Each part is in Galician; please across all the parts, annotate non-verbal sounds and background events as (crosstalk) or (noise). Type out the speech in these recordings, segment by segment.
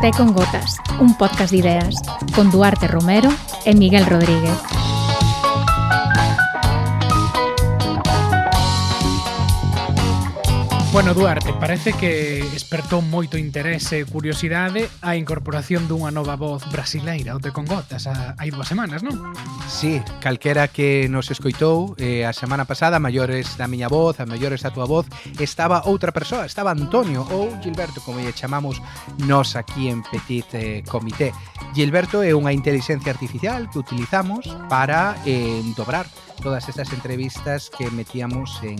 Té con Gotas, un podcast de ideas, con Duarte Romero e Miguel Rodríguez. Bueno, Duarte, parece que despertou moito interese e curiosidade a incorporación dunha nova voz brasileira ao Tecongotas a, hai dúas semanas, non? Sí, calquera que nos escoitou eh, a semana pasada, a maiores da miña voz, a maiores da túa voz, estaba outra persoa, estaba Antonio ou Gilberto, como lle chamamos nos aquí en Petit eh, Comité. Gilberto é unha inteligencia artificial que utilizamos para eh, dobrar todas estas entrevistas que metíamos en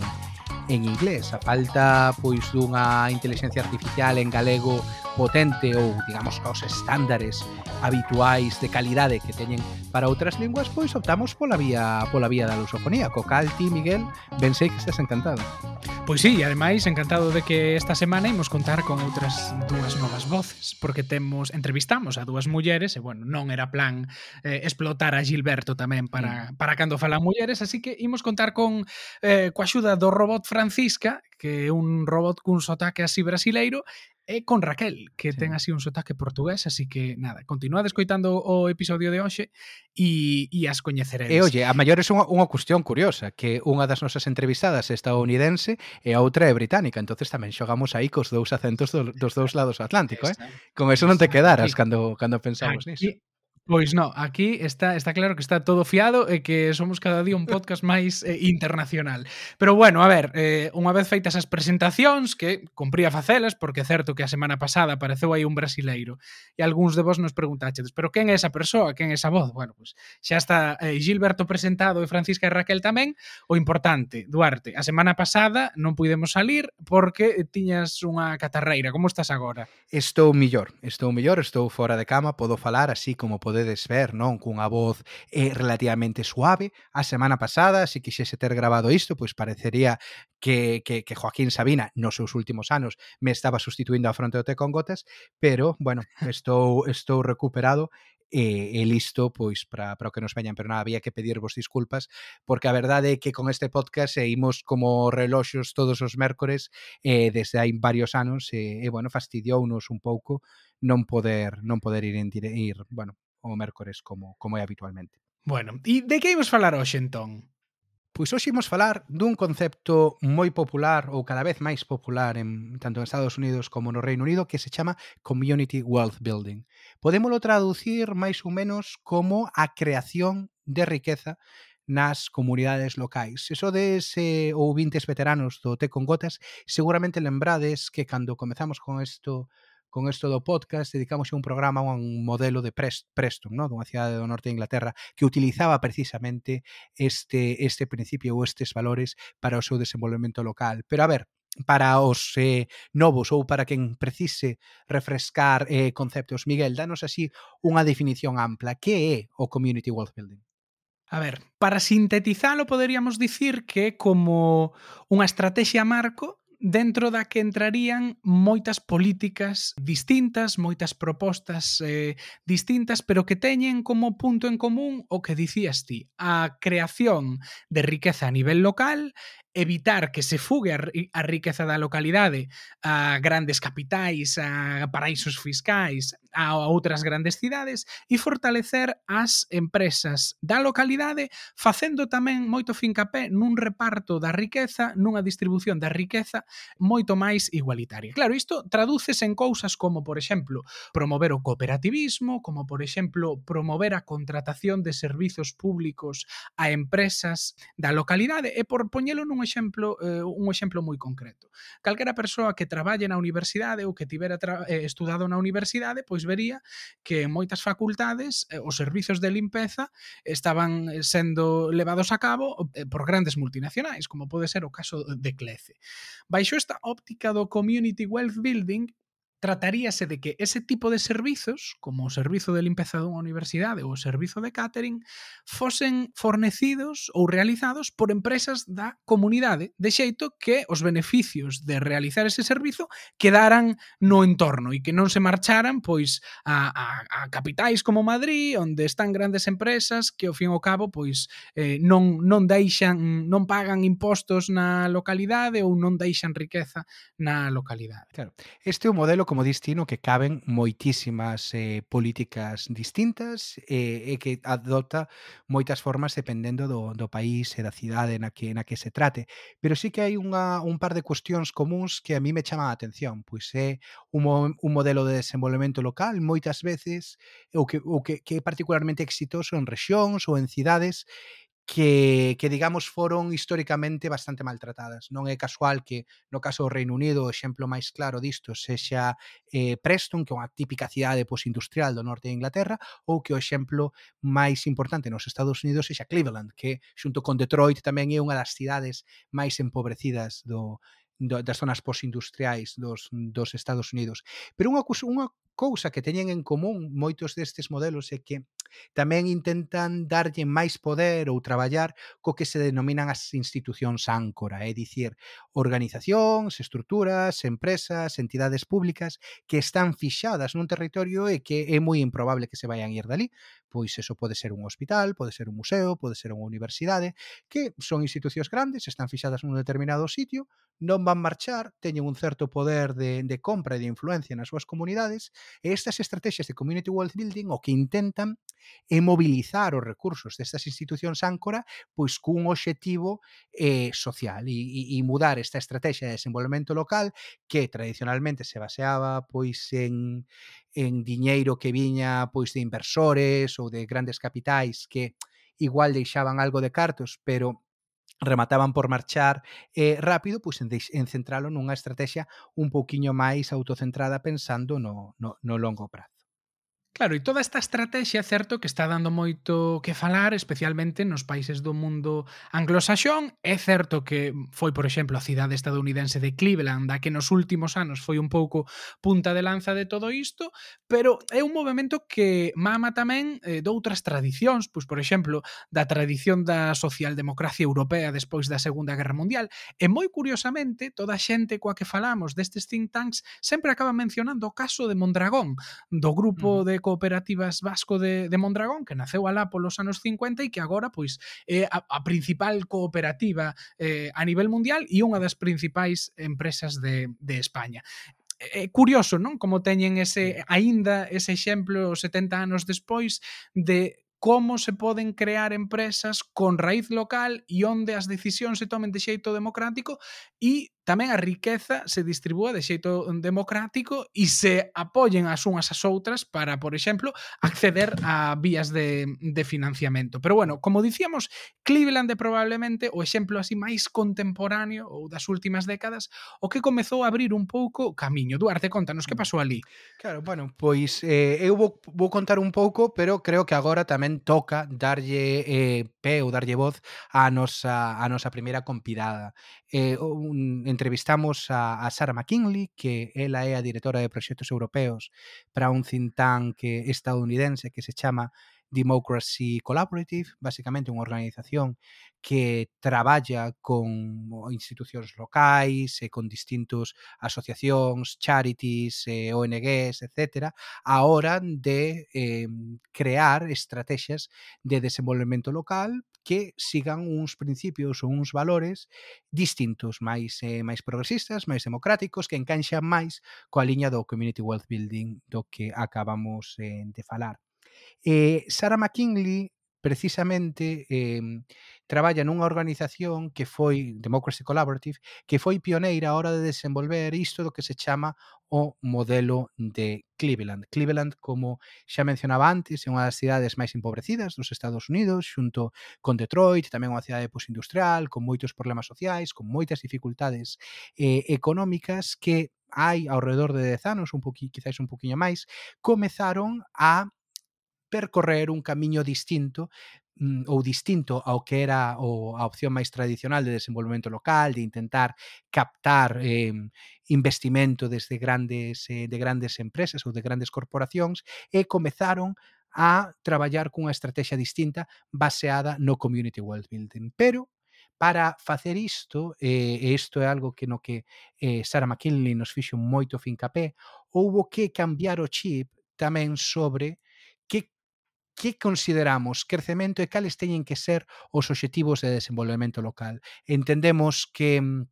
en inglés. A falta pois dunha inteligencia artificial en galego potente ou, digamos, aos estándares habituais de calidade que teñen para outras linguas, pois optamos pola vía pola vía da lusofonía. Co cal ti, Miguel, ben sei que estás encantado. Pois sí, e ademais encantado de que esta semana imos contar con outras dúas novas voces, porque temos entrevistamos a dúas mulleres e bueno, non era plan eh, explotar a Gilberto tamén para para cando falan mulleres, así que imos contar con eh coa axuda do robot Francisca, que é un robot cun sotaque así brasileiro, e con Raquel, que sí. ten así un sotaque portugués, así que nada, continuade escoitando o episodio de hoxe e, e as coñeceredes. E oye, a maior é unha, unha cuestión curiosa, que unha das nosas entrevistadas é estadounidense e a outra é británica, entonces tamén xogamos aí cos dous acentos do, dos dous lados do Atlántico, eh? Con eso non te quedaras cando, cando pensamos niso. Pois no, aquí está está claro que está todo fiado e que somos cada día un podcast máis eh, internacional. Pero bueno, a ver, eh, unha vez feitas as presentacións, que cumpría facelas, porque é certo que a semana pasada apareceu aí un brasileiro, e algúns de vos nos preguntaxedes, pero quen é esa persoa, quen é esa voz? Bueno, pois xa está eh, Gilberto presentado e Francisca e Raquel tamén, o importante, Duarte, a semana pasada non pudemos salir porque tiñas unha catarreira, como estás agora? Estou mellor, estou mellor, estou fora de cama, podo falar así como podo podedes ver, non? Cunha voz eh, relativamente suave. A semana pasada, se quixese ter grabado isto, pois parecería que, que, que Joaquín Sabina, nos seus últimos anos, me estaba sustituindo a fronte do té con gotas, pero, bueno, estou, estou recuperado e, e listo pois para para o que nos veñan, pero nada, había que pedirvos disculpas porque a verdade é que con este podcast e imos como reloxos todos os mércores eh, desde hai varios anos e, e bueno, fastidiounos un pouco non poder non poder ir en dire, ir, bueno, o mércores como, como é habitualmente. Bueno, e de que imos falar hoxe entón? Pois hoxe imos falar dun concepto moi popular ou cada vez máis popular en tanto en Estados Unidos como no Reino Unido que se chama Community Wealth Building. Podémolo traducir máis ou menos como a creación de riqueza nas comunidades locais. Eso de ese ou vintes veteranos do Té con Gotas, seguramente lembrades que cando comezamos con isto con isto do podcast dedicamos un programa a un modelo de Preston, ¿no? dunha cidade do norte de Inglaterra que utilizaba precisamente este este principio ou estes valores para o seu desenvolvemento local. Pero a ver, para os eh, novos ou para quen precise refrescar eh, conceptos. Miguel, danos así unha definición ampla. Que é o Community Wealth Building? A ver, para sintetizalo poderíamos dicir que como unha estrategia marco dentro da que entrarían moitas políticas distintas, moitas propostas eh, distintas, pero que teñen como punto en común o que dicías ti, a creación de riqueza a nivel local evitar que se fugue a riqueza da localidade a grandes capitais, a paraísos fiscais, a outras grandes cidades e fortalecer as empresas da localidade facendo tamén moito fincapé nun reparto da riqueza, nunha distribución da riqueza moito máis igualitaria. Claro, isto tradúcese en cousas como, por exemplo, promover o cooperativismo, como, por exemplo, promover a contratación de servizos públicos a empresas da localidade e por poñelo nun un exemplo eh, un exemplo moi concreto. Calquera persoa que traballe na universidade ou que tivera eh, estudado na universidade, pois vería que en moitas facultades eh, os servizos de limpeza estaban eh, sendo levados a cabo eh, por grandes multinacionais, como pode ser o caso de Clece. Baixo esta óptica do community wealth building, trataríase de que ese tipo de servizos, como o servizo de limpeza dunha universidade ou o servizo de catering, fosen fornecidos ou realizados por empresas da comunidade, de xeito que os beneficios de realizar ese servizo quedaran no entorno e que non se marcharan pois a, a, a capitais como Madrid, onde están grandes empresas que ao fin ao cabo pois eh, non non deixan, non pagan impostos na localidade ou non deixan riqueza na localidade. Claro. Este é o modelo como destino que caben moitísimas eh, políticas distintas eh, e que adopta moitas formas dependendo do, do país e da cidade na que, na que se trate. Pero sí que hai unha, un par de cuestións comuns que a mí me chaman a atención, pois é un, un modelo de desenvolvemento local moitas veces o que, o que, que é particularmente exitoso en rexións ou en cidades que, que digamos foron históricamente bastante maltratadas. Non é casual que no caso do Reino Unido o exemplo máis claro disto sexa eh, Preston, que é unha típica cidade posindustrial do norte de Inglaterra, ou que o exemplo máis importante nos Estados Unidos sexa Cleveland, que xunto con Detroit tamén é unha das cidades máis empobrecidas do do, das zonas posindustriais dos, dos Estados Unidos. Pero unha, unha cousa que teñen en común moitos destes modelos é que tamén intentan darlle máis poder ou traballar co que se denominan as institucións áncora, é dicir, organizacións, estruturas, empresas, entidades públicas que están fixadas nun territorio e que é moi improbable que se vayan ir dali, pois eso pode ser un hospital, pode ser un museo, pode ser unha universidade, que son institucións grandes, están fixadas nun determinado sitio, non van marchar, teñen un certo poder de, de compra e de influencia nas súas comunidades, e estas estrategias de community wealth building o que intentan é mobilizar os recursos destas institucións áncora pois cun obxectivo eh, social e, e, mudar esta estrategia de desenvolvemento local que tradicionalmente se baseaba pois en, en diñeiro que viña pois de inversores ou de grandes capitais que igual deixaban algo de cartos, pero remataban por marchar eh, rápido, pois en, en centralo nunha estrategia un pouquiño máis autocentrada pensando no, no, no longo prazo. Claro, e toda esta estrategia é certo que está dando moito que falar, especialmente nos países do mundo anglosaxón. É certo que foi, por exemplo, a cidade estadounidense de Cleveland, a que nos últimos anos foi un pouco punta de lanza de todo isto, pero é un movimento que mama tamén eh, de outras tradicións, pois, por exemplo, da tradición da socialdemocracia europea despois da Segunda Guerra Mundial. E moi curiosamente, toda a xente coa que falamos destes think tanks sempre acaba mencionando o caso de Mondragón, do grupo mm. de cooperativas vasco de, de Mondragón que naceu alá polos anos 50 e que agora pois é a, a principal cooperativa eh, a nivel mundial e unha das principais empresas de, de España é curioso, non? Como teñen ese aínda ese exemplo 70 anos despois de como se poden crear empresas con raíz local e onde as decisións se tomen de xeito democrático e tamén a riqueza se distribúa de xeito democrático e se apoyen as unhas as outras para, por exemplo, acceder a vías de, de financiamento. Pero bueno, como dicíamos, Cleveland é probablemente o exemplo así máis contemporáneo ou das últimas décadas o que comezou a abrir un pouco o camiño. Duarte, contanos que mm. pasou ali. Claro, bueno, pois eh, eu vou, vou contar un pouco, pero creo que agora tamén toca darlle eh, pé ou darlle voz a nosa, a nosa primeira convidada eh, un, entrevistamos a, a Sara McKinley, que ela é a directora de proxectos europeos para un think tank que, estadounidense que se chama Democracy Collaborative, basicamente unha organización que traballa con institucións locais e eh, con distintos asociacións, charities, eh, ONGs, etc., a hora de eh, crear estrategias de desenvolvemento local que sigan uns principios ou uns valores distintos, máis eh, máis progresistas, máis democráticos, que encaixan máis coa liña do community wealth building do que acabamos eh, de falar. Eh, Sarah McKinley precisamente eh, traballa nunha organización que foi Democracy Collaborative, que foi pioneira a hora de desenvolver isto do que se chama o modelo de Cleveland. Cleveland, como xa mencionaba antes, é unha das cidades máis empobrecidas dos Estados Unidos, xunto con Detroit, tamén unha cidade posindustrial, con moitos problemas sociais, con moitas dificultades eh, económicas que hai ao redor de 10 anos, un poqui, quizáis un poquinho máis, comezaron a percorrer un camiño distinto mm, ou distinto ao que era o, a opción máis tradicional de desenvolvemento local, de intentar captar eh, investimento desde grandes eh, de grandes empresas ou de grandes corporacións e comezaron a traballar cunha estrategia distinta baseada no community world building. Pero para facer isto, e eh, isto é algo que no que eh, Sarah McKinley nos fixo moito fincapé, houbo que cambiar o chip tamén sobre que consideramos crecemento e cales teñen que ser os obxectivos de desenvolvemento local. Entendemos que mm,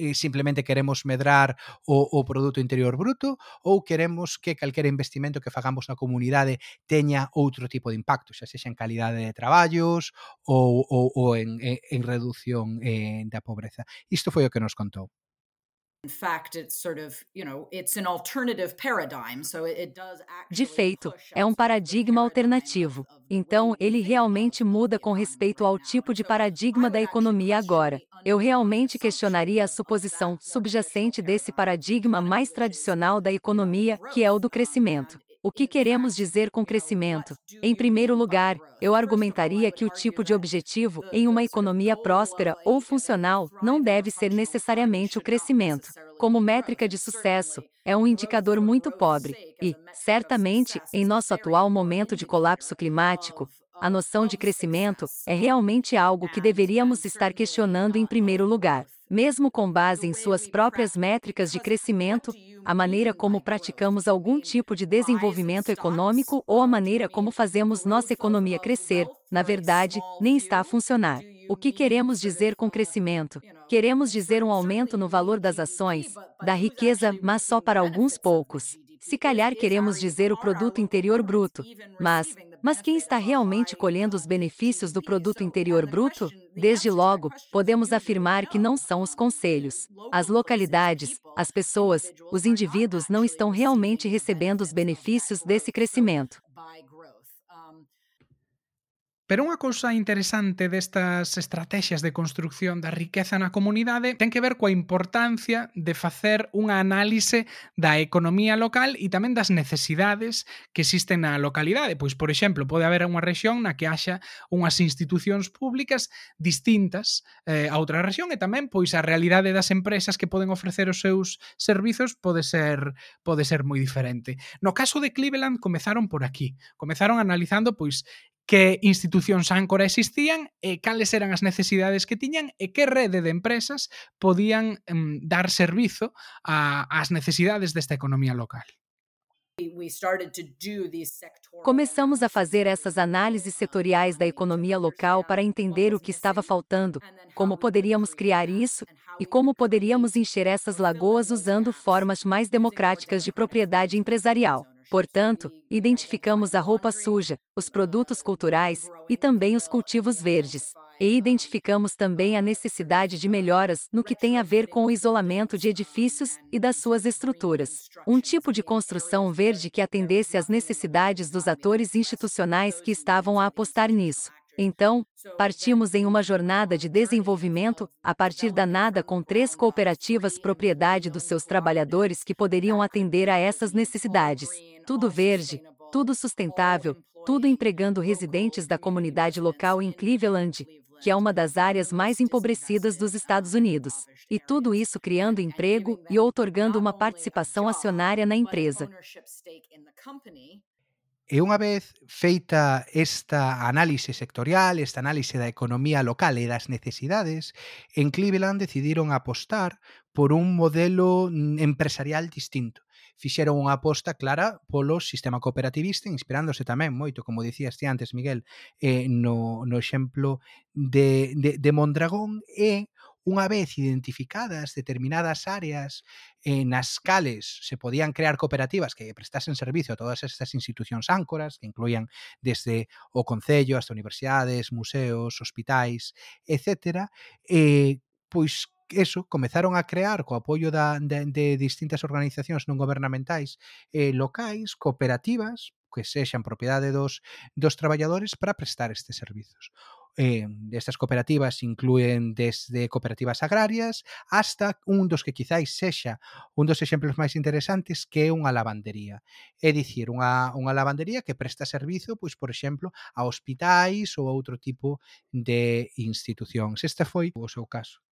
eh, simplemente queremos medrar o, o produto interior bruto ou queremos que calquera investimento que fagamos na comunidade teña outro tipo de impacto, xa sexa en calidade de traballos ou, ou, ou en, en, en reducción eh, da pobreza. Isto foi o que nos contou. De feito, é um paradigma alternativo. Então, ele realmente muda com respeito ao tipo de paradigma da economia agora. Eu realmente questionaria a suposição subjacente desse paradigma mais tradicional da economia, que é o do crescimento. O que queremos dizer com crescimento? Em primeiro lugar, eu argumentaria que o tipo de objetivo em uma economia próspera ou funcional não deve ser necessariamente o crescimento. Como métrica de sucesso, é um indicador muito pobre, e, certamente, em nosso atual momento de colapso climático, a noção de crescimento é realmente algo que deveríamos estar questionando em primeiro lugar. Mesmo com base em suas próprias métricas de crescimento, a maneira como praticamos algum tipo de desenvolvimento econômico ou a maneira como fazemos nossa economia crescer, na verdade, nem está a funcionar. O que queremos dizer com crescimento? Queremos dizer um aumento no valor das ações, da riqueza, mas só para alguns poucos. Se calhar queremos dizer o produto interior bruto, mas mas quem está realmente colhendo os benefícios do produto interior bruto? Desde logo, podemos afirmar que não são os conselhos. As localidades, as pessoas, os indivíduos não estão realmente recebendo os benefícios desse crescimento. Pero unha cousa interesante destas estrategias de construcción da riqueza na comunidade ten que ver coa importancia de facer unha análise da economía local e tamén das necesidades que existen na localidade. Pois, por exemplo, pode haber unha rexión na que haxa unhas institucións públicas distintas eh, a outra rexión e tamén pois a realidade das empresas que poden ofrecer os seus servizos pode ser pode ser moi diferente. No caso de Cleveland comezaron por aquí. Comezaron analizando pois que institucións áncora existían e cales eran as necesidades que tiñan e que rede de empresas podían um, dar servizo a, ás necesidades desta economía local. Começamos a fazer essas análises setoriais da economia local para entender o que estava faltando, como poderíamos criar isso e como poderíamos encher essas lagoas usando formas mais democráticas de propriedade empresarial. Portanto, identificamos a roupa suja, os produtos culturais e também os cultivos verdes. E identificamos também a necessidade de melhoras no que tem a ver com o isolamento de edifícios e das suas estruturas. Um tipo de construção verde que atendesse às necessidades dos atores institucionais que estavam a apostar nisso. Então, partimos em uma jornada de desenvolvimento, a partir da nada com três cooperativas propriedade dos seus trabalhadores que poderiam atender a essas necessidades tudo verde, tudo sustentável, tudo empregando residentes da comunidade local em Cleveland, que é uma das áreas mais empobrecidas dos Estados Unidos. E tudo isso criando emprego e outorgando uma participação acionária na empresa. E unha vez feita esta análise sectorial, esta análise da economía local e das necesidades, en Cleveland decidiron apostar por un modelo mm, empresarial distinto. Fixeron unha aposta clara polo sistema cooperativista, inspirándose tamén moito, como dicías ti antes, Miguel, eh, no, no exemplo de, de, de Mondragón e unha vez identificadas determinadas áreas eh, nas cales se podían crear cooperativas que prestasen servicio a todas estas institucións áncoras, que incluían desde o Concello hasta universidades, museos, hospitais, etc., eh, pois eso, comezaron a crear co apoio da, de, de distintas organizacións non gobernamentais eh, locais, cooperativas, que sexan propiedade dos, dos traballadores para prestar estes servizos. Eh, estas cooperativas incluen desde cooperativas agrarias hasta un dos que quizáis sexa un dos exemplos máis interesantes que é unha lavandería. É dicir, unha, unha lavandería que presta servizo, pois por exemplo, a hospitais ou a outro tipo de institucións. Este foi o seu caso.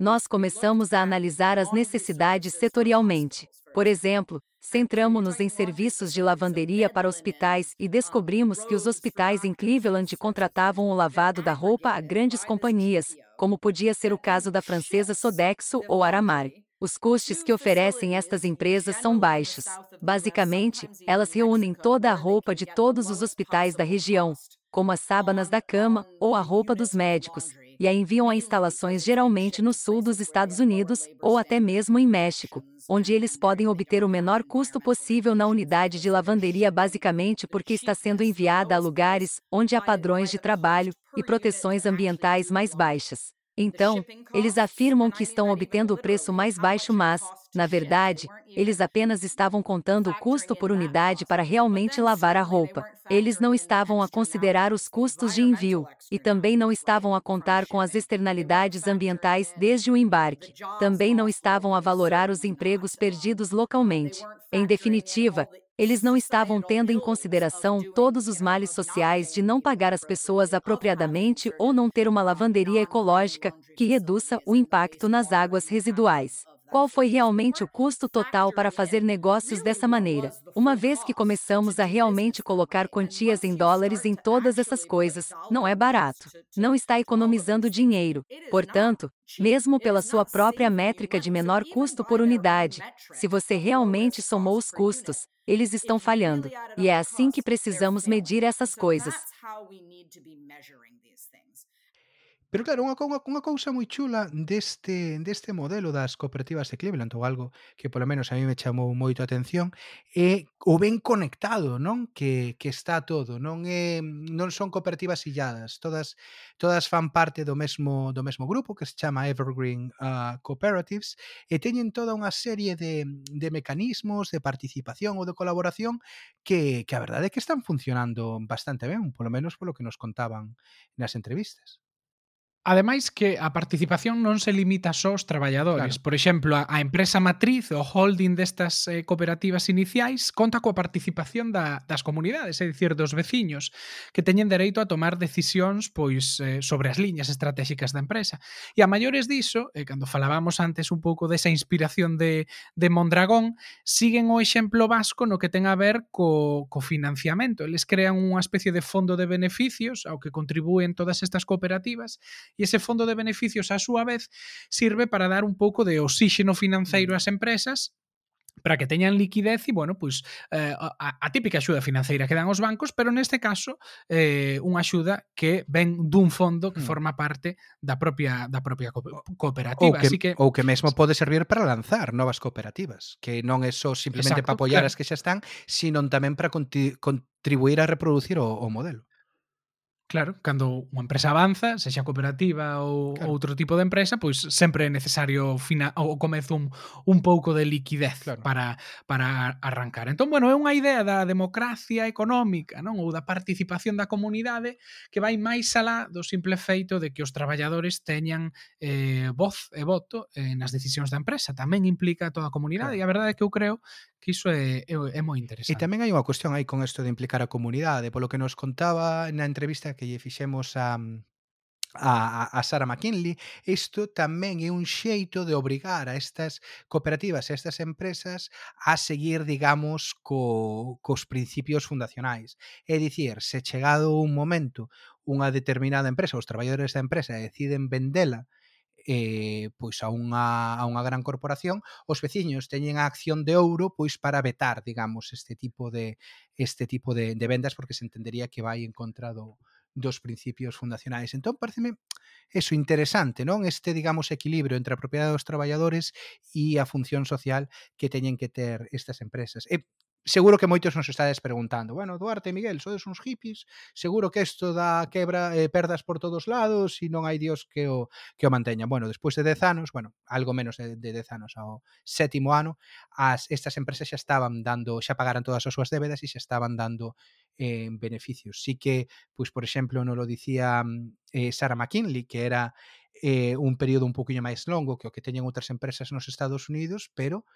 Nós começamos a analisar as necessidades setorialmente. Por exemplo, centramos-nos em serviços de lavanderia para hospitais e descobrimos que os hospitais em Cleveland contratavam o lavado da roupa a grandes companhias, como podia ser o caso da francesa Sodexo ou Aramar. Os custos que oferecem estas empresas são baixos. Basicamente, elas reúnem toda a roupa de todos os hospitais da região, como as sábanas da cama ou a roupa dos médicos, e a enviam a instalações geralmente no sul dos Estados Unidos ou até mesmo em México, onde eles podem obter o menor custo possível na unidade de lavanderia basicamente porque está sendo enviada a lugares onde há padrões de trabalho e proteções ambientais mais baixas. Então, eles afirmam que estão obtendo o preço mais baixo, mas, na verdade, eles apenas estavam contando o custo por unidade para realmente lavar a roupa. Eles não estavam a considerar os custos de envio, e também não estavam a contar com as externalidades ambientais desde o embarque. Também não estavam a valorar os empregos perdidos localmente. Em definitiva, eles não estavam tendo em consideração todos os males sociais de não pagar as pessoas apropriadamente ou não ter uma lavanderia ecológica que reduza o impacto nas águas residuais. Qual foi realmente o custo total para fazer negócios dessa maneira? Uma vez que começamos a realmente colocar quantias em dólares em todas essas coisas, não é barato. Não está economizando dinheiro. Portanto, mesmo pela sua própria métrica de menor custo por unidade, se você realmente somou os custos, eles estão falhando. E é assim que precisamos medir essas coisas. Pero claro, unha, unha, unha cousa moi chula deste, deste modelo das cooperativas de Cleveland, ou algo que polo menos a mí me chamou moito a atención, é o ben conectado non que, que está todo. Non, é, eh, non son cooperativas illadas, todas, todas fan parte do mesmo, do mesmo grupo que se chama Evergreen uh, Cooperatives eh, e teñen toda unha serie de, de mecanismos de participación ou de colaboración que, que a verdade é que están funcionando bastante ben, polo menos polo que nos contaban nas entrevistas. Ademais que a participación non se limita só aos traballadores. Claro. Por exemplo, a, a empresa matriz, o holding destas eh, cooperativas iniciais, conta coa participación da, das comunidades, é dicir, dos veciños, que teñen dereito a tomar decisións pois eh, sobre as liñas estratégicas da empresa. E a maiores diso, eh, cando falábamos antes un pouco desa inspiración de, de Mondragón, siguen o exemplo vasco no que ten a ver co, co financiamento. Eles crean unha especie de fondo de beneficios ao que contribúen todas estas cooperativas e ese fondo de beneficios a súa vez sirve para dar un pouco de oxígeno financeiro ás mm. empresas para que teñan liquidez e, bueno, pois eh, a, a típica axuda financeira que dan os bancos, pero neste caso eh, unha axuda que ven dun fondo que mm. forma parte da propia da propia cooperativa, ou que, así que ou que mesmo pode servir para lanzar novas cooperativas, que non é só simplemente Exacto, para apoiar claro. as que xa están, sino tamén para contribuir a reproducir o, o modelo. Claro, cando unha empresa avanza, sexa cooperativa ou claro. outro tipo de empresa, pois sempre é necesario fina, o comezo un, un pouco de liquidez claro. para, para arrancar. Entón, bueno, é unha idea da democracia económica non ou da participación da comunidade que vai máis alá do simple feito de que os traballadores teñan eh, voz e voto eh, nas decisións da empresa. Tamén implica toda a comunidade claro. e a verdade é que eu creo que iso é, é, é moi interesante. E tamén hai unha cuestión aí con isto de implicar a comunidade, polo que nos contaba na entrevista que lle fixemos a, a, a Sara McKinley, isto tamén é un xeito de obrigar a estas cooperativas, a estas empresas a seguir, digamos, co, cos principios fundacionais. É dicir, se chegado un momento unha determinada empresa, os traballadores da empresa deciden vendela eh, pois a unha, a unha gran corporación, os veciños teñen a acción de ouro pois para vetar, digamos, este tipo de este tipo de, de vendas porque se entendería que vai en contra do, dos principios fundacionais. Entón, pareceme eso interesante, non? Este, digamos, equilibrio entre a propiedade dos traballadores e a función social que teñen que ter estas empresas. E seguro que moitos nos estades preguntando, bueno, Duarte, e Miguel, sodes uns hippies, seguro que isto da quebra eh, perdas por todos lados e non hai dios que o que o manteña. Bueno, despois de 10 anos, bueno, algo menos de, de 10 anos ao sétimo ano, as estas empresas xa estaban dando, xa pagaran todas as súas débedas e xa estaban dando eh, beneficios. Sí que, pois, por exemplo, non lo dicía eh, Sarah McKinley, que era eh, un período un poquinho máis longo que o que teñen outras empresas nos Estados Unidos, pero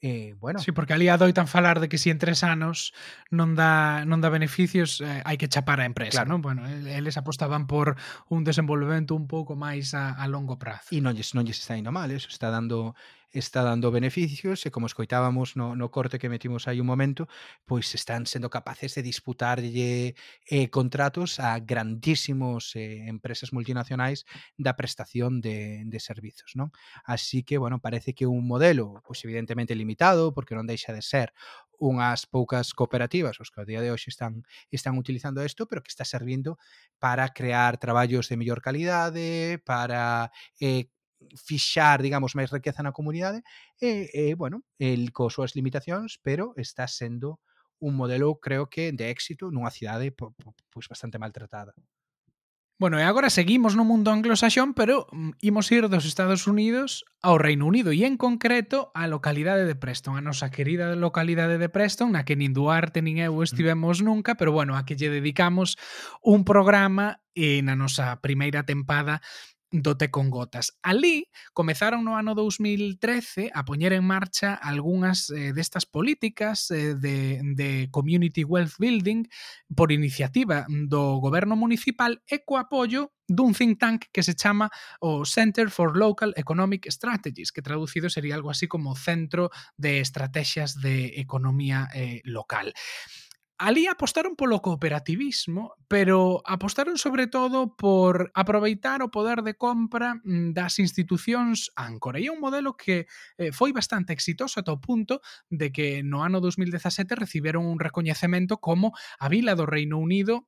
eh, bueno. Sí, porque ali adoitan falar de que si en tres anos non dá, non dá beneficios, eh, hai que chapar a empresa, claro. non? Bueno, eles apostaban por un desenvolvemento un pouco máis a, a longo prazo. E non lles, non lles está indo mal, eso está dando está dando beneficios e como escoitábamos no, no corte que metimos aí un momento, pois están sendo capaces de disputarlle eh, contratos a grandísimos eh, empresas multinacionais da prestación de, de servizos, non? Así que, bueno, parece que un modelo, pois evidentemente limitado, porque non deixa de ser unhas poucas cooperativas os que ao día de hoxe están están utilizando isto, pero que está servindo para crear traballos de mellor calidade, para eh, fixar, digamos, máis riqueza na comunidade e, e bueno, el co súas limitacións, pero está sendo un modelo, creo que, de éxito nunha cidade po, po, pois bastante maltratada. Bueno, e agora seguimos no mundo anglosaxón, pero mm, imos ir dos Estados Unidos ao Reino Unido e en concreto á localidade de Preston, a nosa querida localidade de Preston, na que nin Duarte nin eu estivemos nunca, pero bueno, a que lle dedicamos un programa e na nosa primeira tempada do té con gotas. Alí comezaron no ano 2013 a poñer en marcha algunhas eh, destas políticas eh, de, de Community Wealth Building por iniciativa do goberno municipal e co apoio dun think tank que se chama o Center for Local Economic Strategies, que traducido sería algo así como Centro de Estrategias de Economía eh, Local. Ali apostaron polo cooperativismo, pero apostaron sobre todo por aproveitar o poder de compra mm, das institucións áncora. E é un modelo que eh, foi bastante exitoso ata o punto de que no ano 2017 recibieron un recoñecemento como a Vila do Reino Unido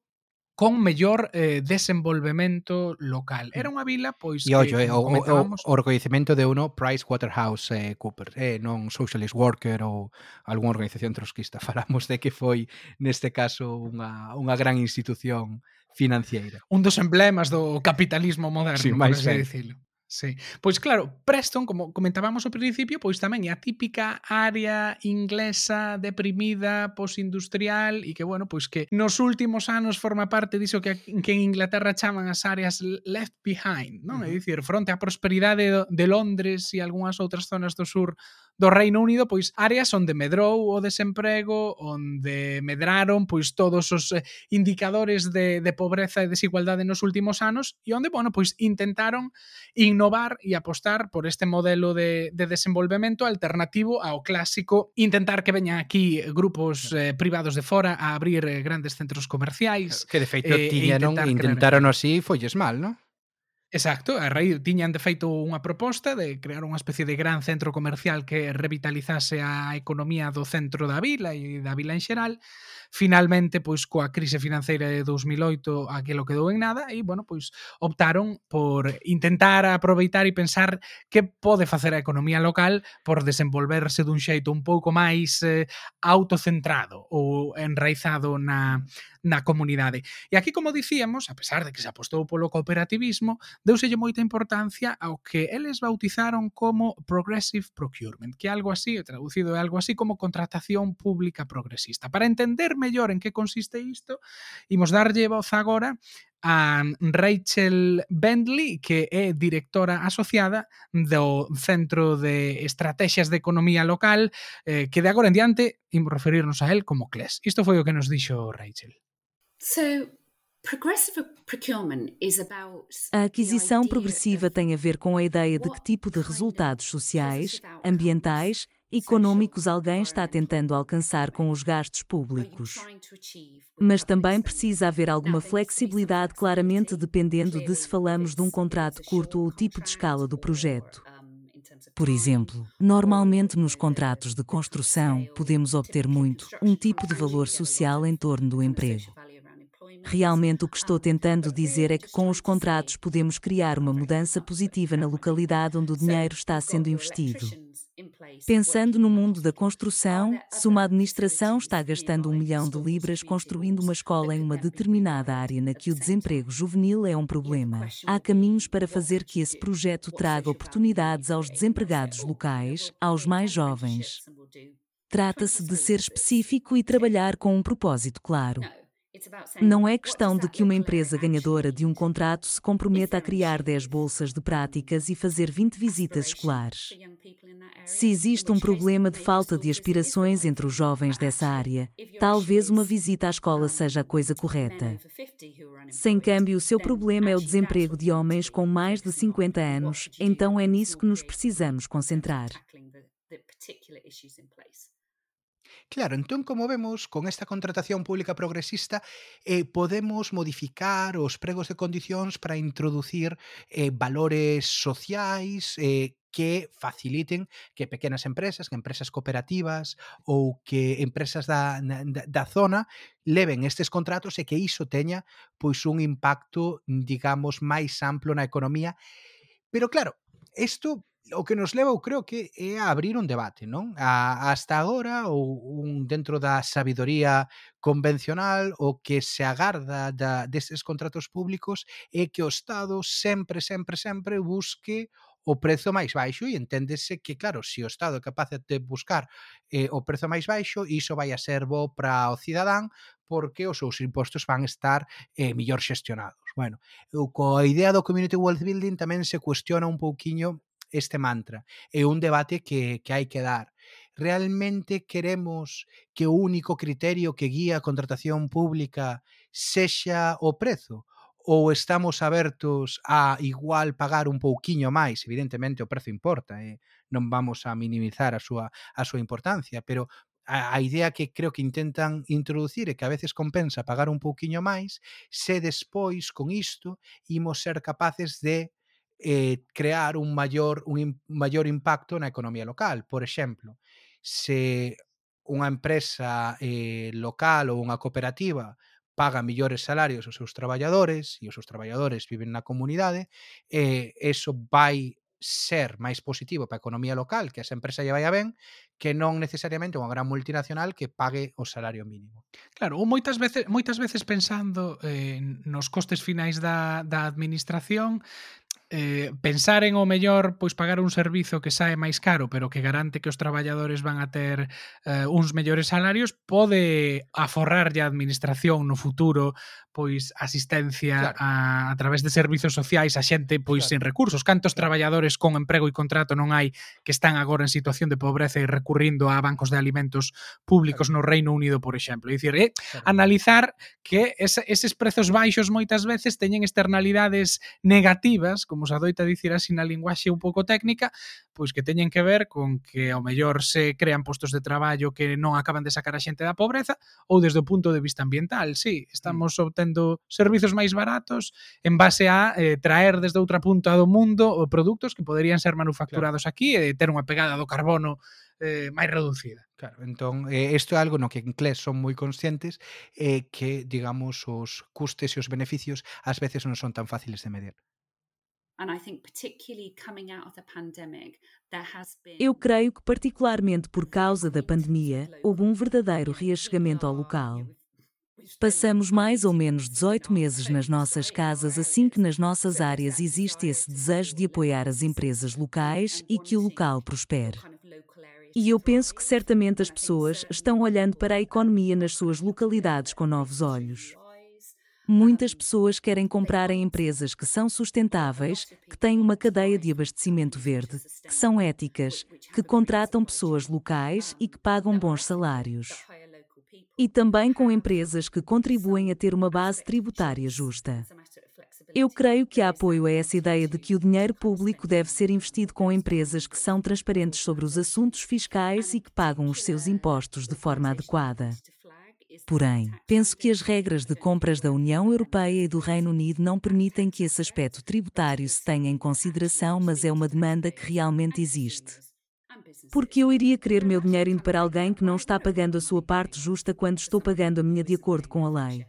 con mellor eh, desenvolvemento local. Mm. Era unha vila, pois... E ollo, eh, o, o, o, o reconhecimento de uno Price Waterhouse eh, Cooper, eh, non Socialist Worker ou algunha organización trotskista. (laughs) Falamos de que foi, neste caso, unha, unha gran institución financiera. Un dos emblemas do capitalismo moderno, Sin máis por así dicilo. Sí. Pois claro, Preston, como comentábamos ao principio, pois tamén é a típica área inglesa deprimida, posindustrial e que, bueno, pois que nos últimos anos forma parte diso que, que en Inglaterra chaman as áreas left behind, non? Uh -huh. É dicir, fronte á prosperidade de Londres e algunhas outras zonas do sur do Reino Unido, pois áreas onde medrou o desemprego, onde medraron pois todos os eh, indicadores de, de pobreza e desigualdade nos últimos anos e onde, bueno, pois intentaron innovar e apostar por este modelo de, de desenvolvemento alternativo ao clásico intentar que veñan aquí grupos eh, privados de fora a abrir eh, grandes centros comerciais. Que de feito eh, tiñeron, intentaron crear... así folles mal, non? Exacto, a raíz tiñan de feito unha proposta de crear unha especie de gran centro comercial que revitalizase a economía do centro da vila e da vila en xeral. Finalmente, pois coa crise financeira de 2008 aquilo quedou en nada e, bueno, pois optaron por intentar aproveitar e pensar que pode facer a economía local por desenvolverse dun xeito un pouco máis eh, autocentrado ou enraizado na, na comunidade. E aquí, como dicíamos, a pesar de que se apostou polo cooperativismo, deuselle moita importancia ao que eles bautizaron como Progressive Procurement, que algo así, traducido é algo así como contratación pública progresista. Para entender mellor en que consiste isto, imos darlle voz agora a Rachel Bentley, que é directora asociada do Centro de Estrategias de Economía Local, eh, que de agora en diante imos referirnos a él como CLES. Isto foi o que nos dixo Rachel. So A aquisição progressiva tem a ver com a ideia de que tipo de resultados sociais, ambientais, econômicos alguém está tentando alcançar com os gastos públicos. Mas também precisa haver alguma flexibilidade, claramente dependendo de se falamos de um contrato curto ou o tipo de escala do projeto. Por exemplo, normalmente nos contratos de construção podemos obter muito um tipo de valor social em torno do emprego. Realmente o que estou tentando dizer é que com os contratos podemos criar uma mudança positiva na localidade onde o dinheiro está sendo investido. Pensando no mundo da construção, se uma administração está gastando um milhão de libras construindo uma escola em uma determinada área na que o desemprego juvenil é um problema, há caminhos para fazer que esse projeto traga oportunidades aos desempregados locais, aos mais jovens. Trata-se de ser específico e trabalhar com um propósito claro. Não é questão de que uma empresa ganhadora de um contrato se comprometa a criar 10 bolsas de práticas e fazer 20 visitas escolares. Se existe um problema de falta de aspirações entre os jovens dessa área, talvez uma visita à escola seja a coisa correta. Sem câmbio, o seu problema é o desemprego de homens com mais de 50 anos, então é nisso que nos precisamos concentrar. Claro, entón, como vemos, con esta contratación pública progresista eh, podemos modificar os pregos de condicións para introducir eh, valores sociais eh, que faciliten que pequenas empresas, que empresas cooperativas ou que empresas da, da, da zona leven estes contratos e que iso teña pois un impacto, digamos, máis amplo na economía. Pero claro, isto o que nos leva, eu creo que é a abrir un debate, non? A, hasta agora, ou un dentro da sabidoría convencional, o que se agarda da, destes contratos públicos é que o Estado sempre, sempre, sempre busque o prezo máis baixo e enténdese que, claro, se o Estado é capaz de buscar eh, o prezo máis baixo, iso vai a ser bo para o cidadán porque os seus impostos van estar eh, millor xestionados. Bueno, coa idea do Community Wealth Building tamén se cuestiona un pouquiño este mantra. É un debate que, que hai que dar. Realmente queremos que o único criterio que guía a contratación pública sexa o prezo ou estamos abertos a igual pagar un pouquiño máis, evidentemente o prezo importa, eh? non vamos a minimizar a súa, a súa importancia, pero a, a idea que creo que intentan introducir é que a veces compensa pagar un pouquiño máis se despois con isto imos ser capaces de eh, crear un maior, un maior impacto na economía local. Por exemplo, se unha empresa eh, local ou unha cooperativa paga millores salarios aos seus traballadores e os seus traballadores viven na comunidade, eh, eso vai ser máis positivo para a economía local, que a esa empresa lle vaya ben, que non necesariamente unha gran multinacional que pague o salario mínimo. Claro, ou moitas veces moitas veces pensando eh, nos costes finais da, da administración, eh, pensar en o mellor pois pagar un servizo que sae máis caro pero que garante que os traballadores van a ter eh, uns mellores salarios pode aforrar a administración no futuro pois asistencia claro. a, a través de servizos sociais a xente pois claro. sen recursos. Cantos traballadores con emprego e contrato non hai que están agora en situación de pobreza e recurrindo a bancos de alimentos públicos claro. no Reino Unido, por exemplo. É dicir, é claro. analizar que es, eses prezos baixos moitas veces teñen externalidades negativas, como se adoita dicir así na linguaxe un pouco técnica, pois que teñen que ver con que ao mellor se crean postos de traballo que non acaban de sacar a xente da pobreza ou desde o punto de vista ambiental, sí, mm. estamos mm obtendo servizos máis baratos en base a eh, traer desde outra punta do mundo o produtos que poderían ser manufacturados claro. aquí e ter unha pegada do carbono eh, máis reducida. Claro, entón, eh, isto é algo no que en inglés son moi conscientes eh, que, digamos, os custes e os beneficios ás veces non son tan fáciles de medir. Eu creio que, particularmente por causa da pandemia, houve um verdadeiro reachegamento ao local. Passamos mais ou menos 18 meses nas nossas casas, assim que nas nossas áreas existe esse desejo de apoiar as empresas locais e que o local prospere. E eu penso que certamente as pessoas estão olhando para a economia nas suas localidades com novos olhos. Muitas pessoas querem comprar em empresas que são sustentáveis, que têm uma cadeia de abastecimento verde, que são éticas, que contratam pessoas locais e que pagam bons salários. E também com empresas que contribuem a ter uma base tributária justa. Eu creio que há apoio a essa ideia de que o dinheiro público deve ser investido com empresas que são transparentes sobre os assuntos fiscais e que pagam os seus impostos de forma adequada. Porém, penso que as regras de compras da União Europeia e do Reino Unido não permitem que esse aspecto tributário se tenha em consideração, mas é uma demanda que realmente existe. Porque eu iria querer meu dinheiro indo para alguém que não está pagando a sua parte justa quando estou pagando a minha de acordo com a lei.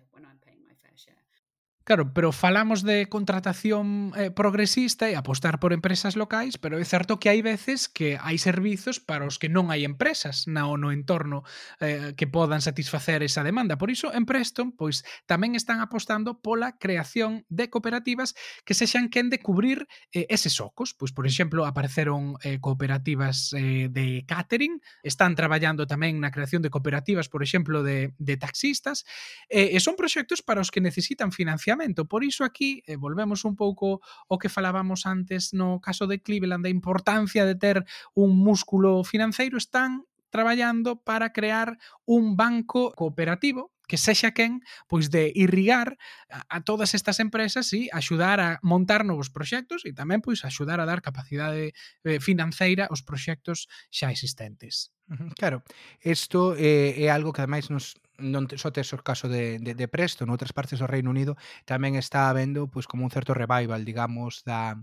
Claro, pero falamos de contratación eh, progresista e apostar por empresas locais, pero é certo que hai veces que hai servizos para os que non hai empresas na no entorno eh, que podan satisfacer esa demanda. Por iso, en Preston, pois tamén están apostando pola creación de cooperativas que sexan quen de cubrir eh, eses ocos. Pois, por exemplo, apareceron eh, cooperativas eh, de catering, están traballando tamén na creación de cooperativas, por exemplo, de, de taxistas, eh, e son proxectos para os que necesitan financiar financiamento. Por iso aquí eh, volvemos un pouco o que falábamos antes no caso de Cleveland, da importancia de ter un músculo financeiro, están traballando para crear un banco cooperativo que sexa quen pois de irrigar a, a todas estas empresas e axudar a montar novos proxectos e tamén pois axudar a dar capacidade eh, financeira aos proxectos xa existentes. Claro, isto é, é algo que ademais nos non só tes o caso de, de, de Presto, noutras partes do Reino Unido tamén está habendo pois, como un certo revival, digamos, da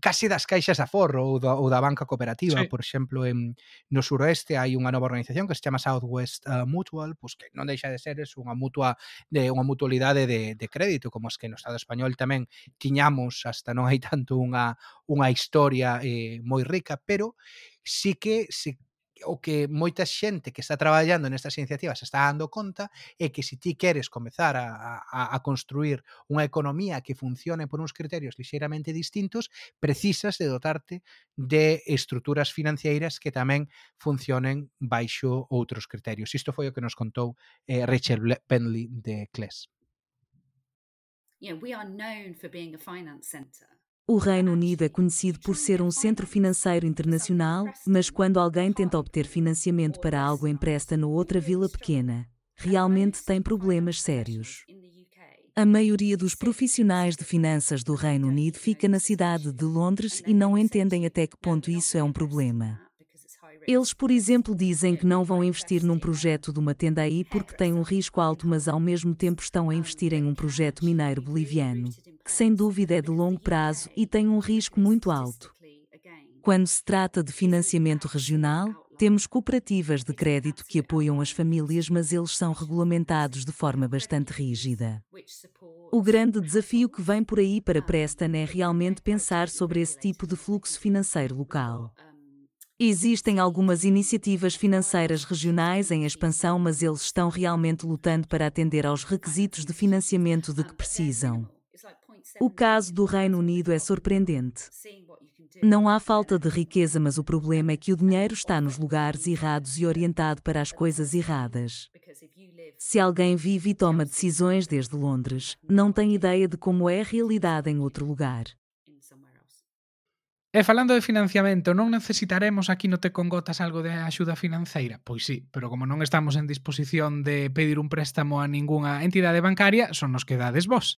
casi das caixas de aforro ou da, ou da banca cooperativa, sí. por exemplo, en, no suroeste hai unha nova organización que se chama Southwest uh, eh, Mutual, pois que non deixa de ser es unha mutua de unha mutualidade de, de crédito, como as que no Estado español tamén tiñamos hasta non hai (laughs) tanto unha unha historia eh, moi rica, pero sí que se o que moita xente que está traballando nestas iniciativas está dando conta é que se ti queres comezar a, a, a construir unha economía que funcione por uns criterios lixeiramente distintos, precisas de dotarte de estruturas financeiras que tamén funcionen baixo outros criterios. Isto foi o que nos contou eh, Rachel Bentley de CLES. Yeah, we are known for being a finance center. O Reino Unido é conhecido por ser um centro financeiro internacional, mas quando alguém tenta obter financiamento para algo empresta na outra vila pequena, realmente tem problemas sérios. A maioria dos profissionais de finanças do Reino Unido fica na cidade de Londres e não entendem até que ponto isso é um problema. Eles, por exemplo, dizem que não vão investir num projeto de uma tenda aí porque tem um risco alto, mas ao mesmo tempo estão a investir em um projeto mineiro boliviano, que sem dúvida é de longo prazo e tem um risco muito alto. Quando se trata de financiamento regional, temos cooperativas de crédito que apoiam as famílias, mas eles são regulamentados de forma bastante rígida. O grande desafio que vem por aí para Preston é realmente pensar sobre esse tipo de fluxo financeiro local. Existem algumas iniciativas financeiras regionais em expansão, mas eles estão realmente lutando para atender aos requisitos de financiamento de que precisam. O caso do Reino Unido é surpreendente. Não há falta de riqueza, mas o problema é que o dinheiro está nos lugares errados e orientado para as coisas erradas. Se alguém vive e toma decisões desde Londres, não tem ideia de como é a realidade em outro lugar. E falando de financiamento, non necesitaremos aquí no Te con Gotas algo de axuda financeira? Pois sí, pero como non estamos en disposición de pedir un préstamo a ningunha entidade bancaria, son nos que dades vos.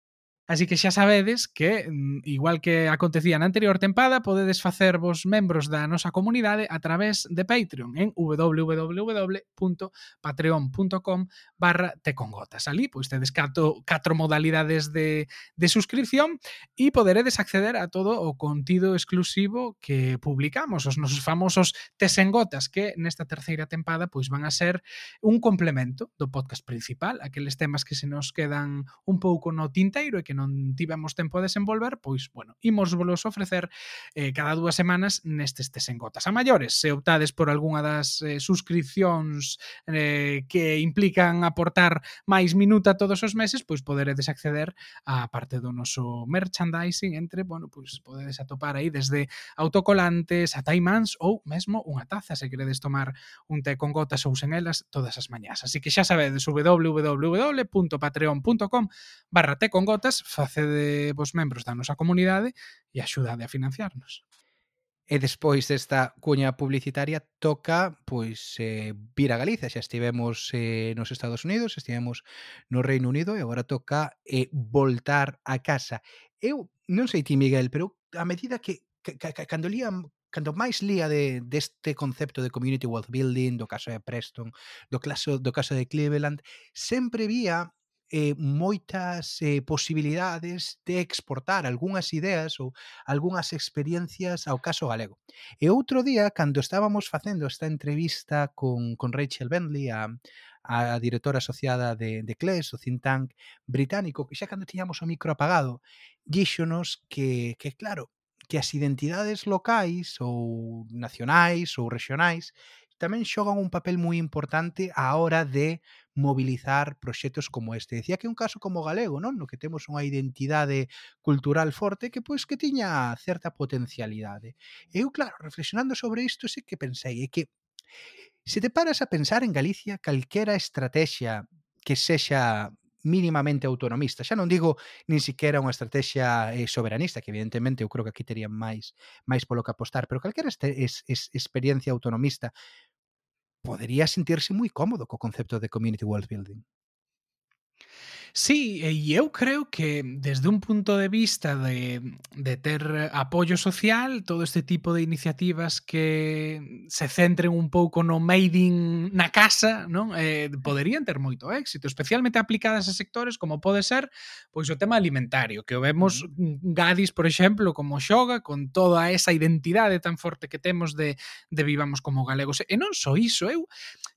Así que xa sabedes que, mm, igual que acontecía na anterior tempada, podedes facervos membros da nosa comunidade a través de Patreon en www.patreon.com barra tecongotas. Ali, pois, tedes catro, catro modalidades de, de suscripción e poderedes acceder a todo o contido exclusivo que publicamos, os nosos famosos tesengotas, que nesta terceira tempada pois van a ser un complemento do podcast principal, aqueles temas que se nos quedan un pouco no tinteiro e que non tivemos tempo a desenvolver, pois, bueno, imos volos ofrecer eh, cada dúas semanas nestes tesengotas. A maiores, se optades por algunha das eh, suscripcións eh, que implican aportar máis minuta todos os meses, pois poderedes acceder a parte do noso merchandising entre, bueno, pois podedes atopar aí desde autocolantes a taimans ou mesmo unha taza se queredes tomar un té con gotas ou sen elas todas as mañás. Así que xa sabedes www.patreon.com barra té con gotas facede vos membros da nosa comunidade e axudade a financiarnos. E despois desta cuña publicitaria toca pois eh, vir a Galicia. Xa estivemos eh, nos Estados Unidos, estivemos no Reino Unido e agora toca eh, voltar a casa. Eu non sei ti, Miguel, pero a medida que, que, que, que cando lía cando máis lía de deste concepto de community wealth building, do caso de Preston, do caso do caso de Cleveland, sempre vía eh, moitas eh, posibilidades de exportar algunhas ideas ou algunhas experiencias ao caso galego. E outro día, cando estábamos facendo esta entrevista con, con Rachel Bentley, a, a directora asociada de, de CLES, o think tank británico, que xa cando tiñamos o micro apagado, díxonos que, que claro, que as identidades locais ou nacionais ou regionais tamén xogan un papel moi importante á hora de mobilizar proxectos como este. Decía que é un caso como galego, non? No que temos unha identidade cultural forte que pois que tiña certa potencialidade. Eu, claro, reflexionando sobre isto, sei que pensei, é que se te paras a pensar en Galicia, calquera estrategia que sexa mínimamente autonomista. Xa non digo nin siquiera unha estrategia eh, soberanista, que evidentemente eu creo que aquí terían máis máis polo que apostar, pero calquera este, es, es, experiencia autonomista podría sentirse muy cómodo con conceptos de community wealth building. Sí, eh, e eu creo que desde un punto de vista de, de ter apoio social, todo este tipo de iniciativas que se centren un pouco no made in na casa, non? Eh, poderían ter moito éxito, especialmente aplicadas a sectores como pode ser pois o tema alimentario, que o vemos mm. Gadis, por exemplo, como xoga con toda esa identidade tan forte que temos de, de vivamos como galegos. E non só iso, eu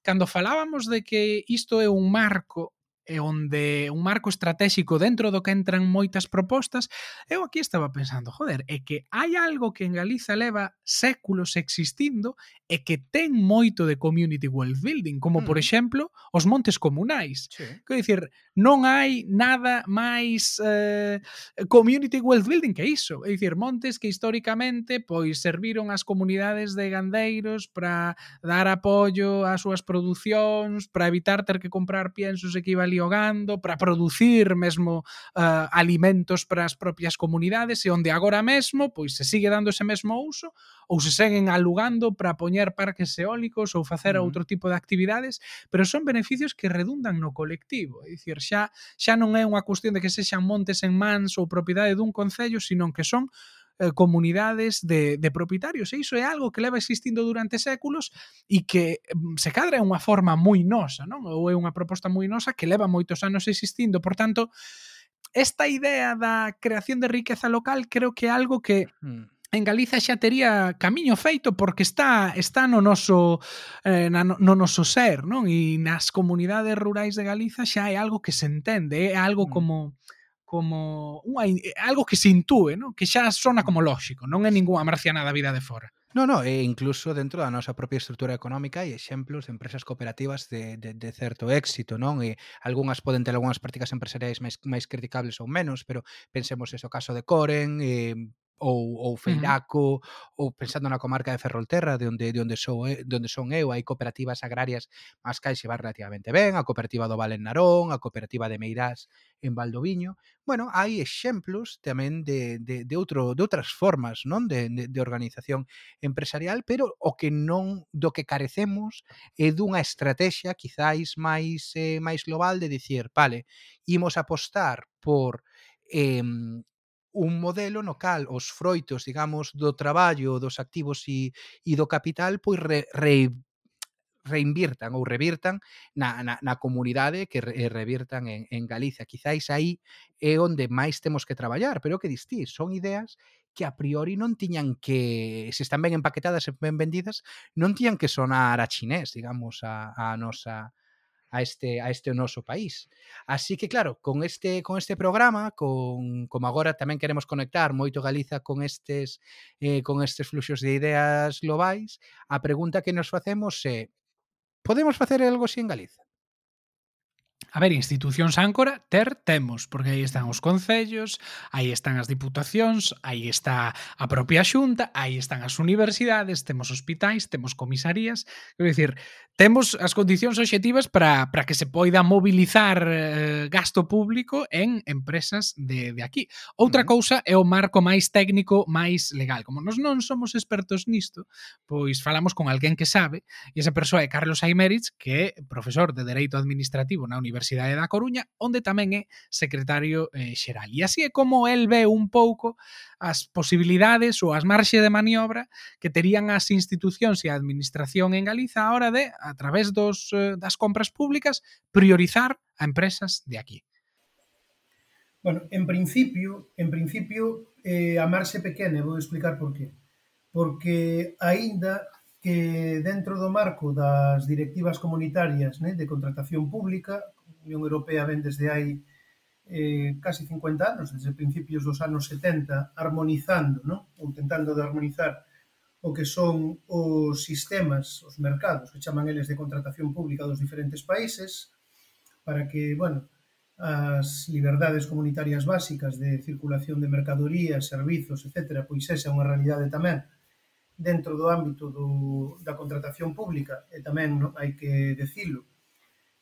cando falábamos de que isto é un marco e onde un marco estratéxico dentro do que entran moitas propostas, eu aquí estaba pensando, joder, é que hai algo que en Galiza leva séculos existindo e que ten moito de community wealth building, como mm. por hmm. exemplo os montes comunais. Sí. Quero dicir, non hai nada máis eh, community wealth building que iso. É dicir, montes que históricamente pois serviron as comunidades de gandeiros para dar apoio ás súas producións, para evitar ter que comprar piensos equivalí ao gando, para producir mesmo eh, alimentos para as propias comunidades e onde agora mesmo pois se sigue dando ese mesmo uso ou se seguen alugando para poñer parques eólicos ou facer uh -huh. outro tipo de actividades, pero son beneficios que redundan no colectivo, é dicir, xa xa non é unha cuestión de que sexan montes en mans ou propiedade dun concello, senón que son eh, comunidades de, de propietarios. E iso é algo que leva existindo durante séculos e que mm, se cadra é unha forma moi nosa, non? Ou é unha proposta moi nosa que leva moitos anos existindo, por tanto, esta idea da creación de riqueza local creo que é algo que mm en Galiza xa tería camiño feito porque está está no noso eh, na, no noso ser, non? E nas comunidades rurais de Galiza xa é algo que se entende, é algo mm. como como unha, algo que se intúe, non? Que xa sona como lóxico, non é ningunha marcianada vida de fora. No, no, e incluso dentro da nosa propia estrutura económica hai exemplos de empresas cooperativas de, de, de certo éxito, non? E algunhas poden ter algunhas prácticas empresariais máis, máis criticables ou menos, pero pensemos ese o caso de Coren, e ou, ou Feiraco, uh -huh. ou pensando na comarca de Ferrolterra, de onde, de onde, sou, de onde son eu, hai cooperativas agrarias máis se va relativamente ben, a cooperativa do Val en Narón, a cooperativa de Meirás en Valdoviño. Bueno, hai exemplos tamén de, de, de, outro, de outras formas non de, de, de organización empresarial, pero o que non do que carecemos é dunha estrategia quizáis máis eh, máis global de dicir, vale, imos apostar por eh, un modelo no cal os froitos, digamos, do traballo, dos activos e, e do capital, pois re, re, reinvirtan ou revirtan na, na, na comunidade que re, eh, revirtan en, en Galicia. Quizáis aí é onde máis temos que traballar, pero que distís, son ideas que a priori non tiñan que, se están ben empaquetadas e ben vendidas, non tiñan que sonar a chinés, digamos, a, a nosa a este a este noso país. Así que claro, con este con este programa, con como agora tamén queremos conectar moito Galiza con estes eh, con estes fluxos de ideas globais, a pregunta que nos facemos é podemos facer algo así en Galiza? A ver, institucións áncora ter temos, porque aí están os concellos, aí están as diputacións, aí está a propia xunta, aí están as universidades, temos hospitais, temos comisarías, quero dicir, temos as condicións obxectivas para, para que se poida mobilizar eh, gasto público en empresas de, de aquí. Outra uh -huh. cousa é o marco máis técnico, máis legal. Como nós non somos expertos nisto, pois falamos con alguén que sabe, e esa persoa é Carlos Aimerich, que é profesor de Dereito Administrativo na Universidade Universidade da Coruña, onde tamén é secretario eh, xeral. E así é como el ve un pouco as posibilidades ou as marxe de maniobra que terían as institucións e a administración en Galiza a hora de, a través dos, eh, das compras públicas, priorizar a empresas de aquí. Bueno, en principio, en principio eh, a marxe pequena, vou explicar por qué. Porque aínda que dentro do marco das directivas comunitarias né, de contratación pública, Unión Europea ven desde hai eh, casi 50 anos, desde principios dos anos 70, armonizando, non? ou tentando de armonizar o que son os sistemas, os mercados, que chaman eles de contratación pública dos diferentes países, para que, bueno, as liberdades comunitarias básicas de circulación de mercadorías, servizos, etc., pois esa é unha realidade tamén dentro do ámbito do, da contratación pública, e tamén no, hai que decilo,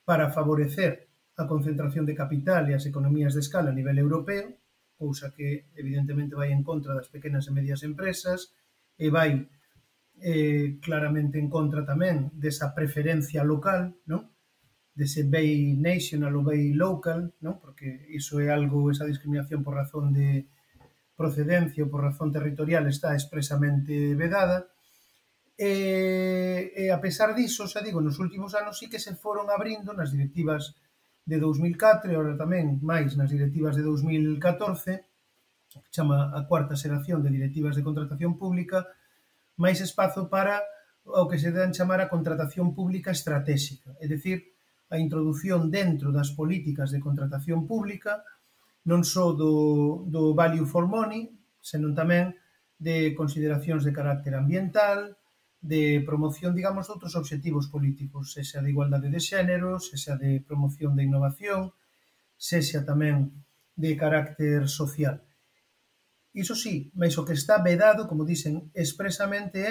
para favorecer a concentración de capital e as economías de escala a nivel europeo, cousa que evidentemente vai en contra das pequenas e medias empresas e vai eh, claramente en contra tamén desa preferencia local, non? dese bay national ou bay local, non? porque iso é algo, esa discriminación por razón de procedencia ou por razón territorial está expresamente vedada, e, e a pesar diso, xa digo, nos últimos anos sí que se foron abrindo nas directivas de 2004 e ahora tamén máis nas directivas de 2014, que chama a cuarta xeración de directivas de contratación pública, máis espazo para o que se dan chamar a contratación pública estratégica, é dicir, a introdución dentro das políticas de contratación pública non só do, do value for money, senón tamén de consideracións de carácter ambiental, de promoción, digamos, de outros obxectivos políticos, sexa de igualdade de xénero, sexa de promoción de innovación, sexa tamén de carácter social. Iso sí, mas o que está vedado, como dicen expresamente,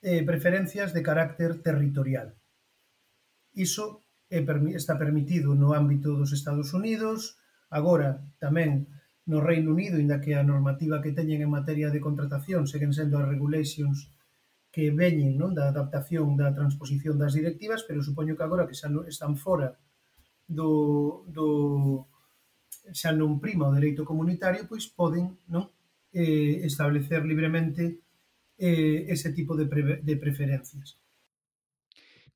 é eh, preferencias de carácter territorial. Iso é, está permitido no ámbito dos Estados Unidos, agora tamén no Reino Unido, inda que a normativa que teñen en materia de contratación seguen sendo as regulations que veñen non da adaptación, da transposición das directivas, pero supoño que agora que xa non están fora do, do xa non prima o dereito comunitario, pois poden non eh, establecer libremente eh, ese tipo de, pre, de preferencias.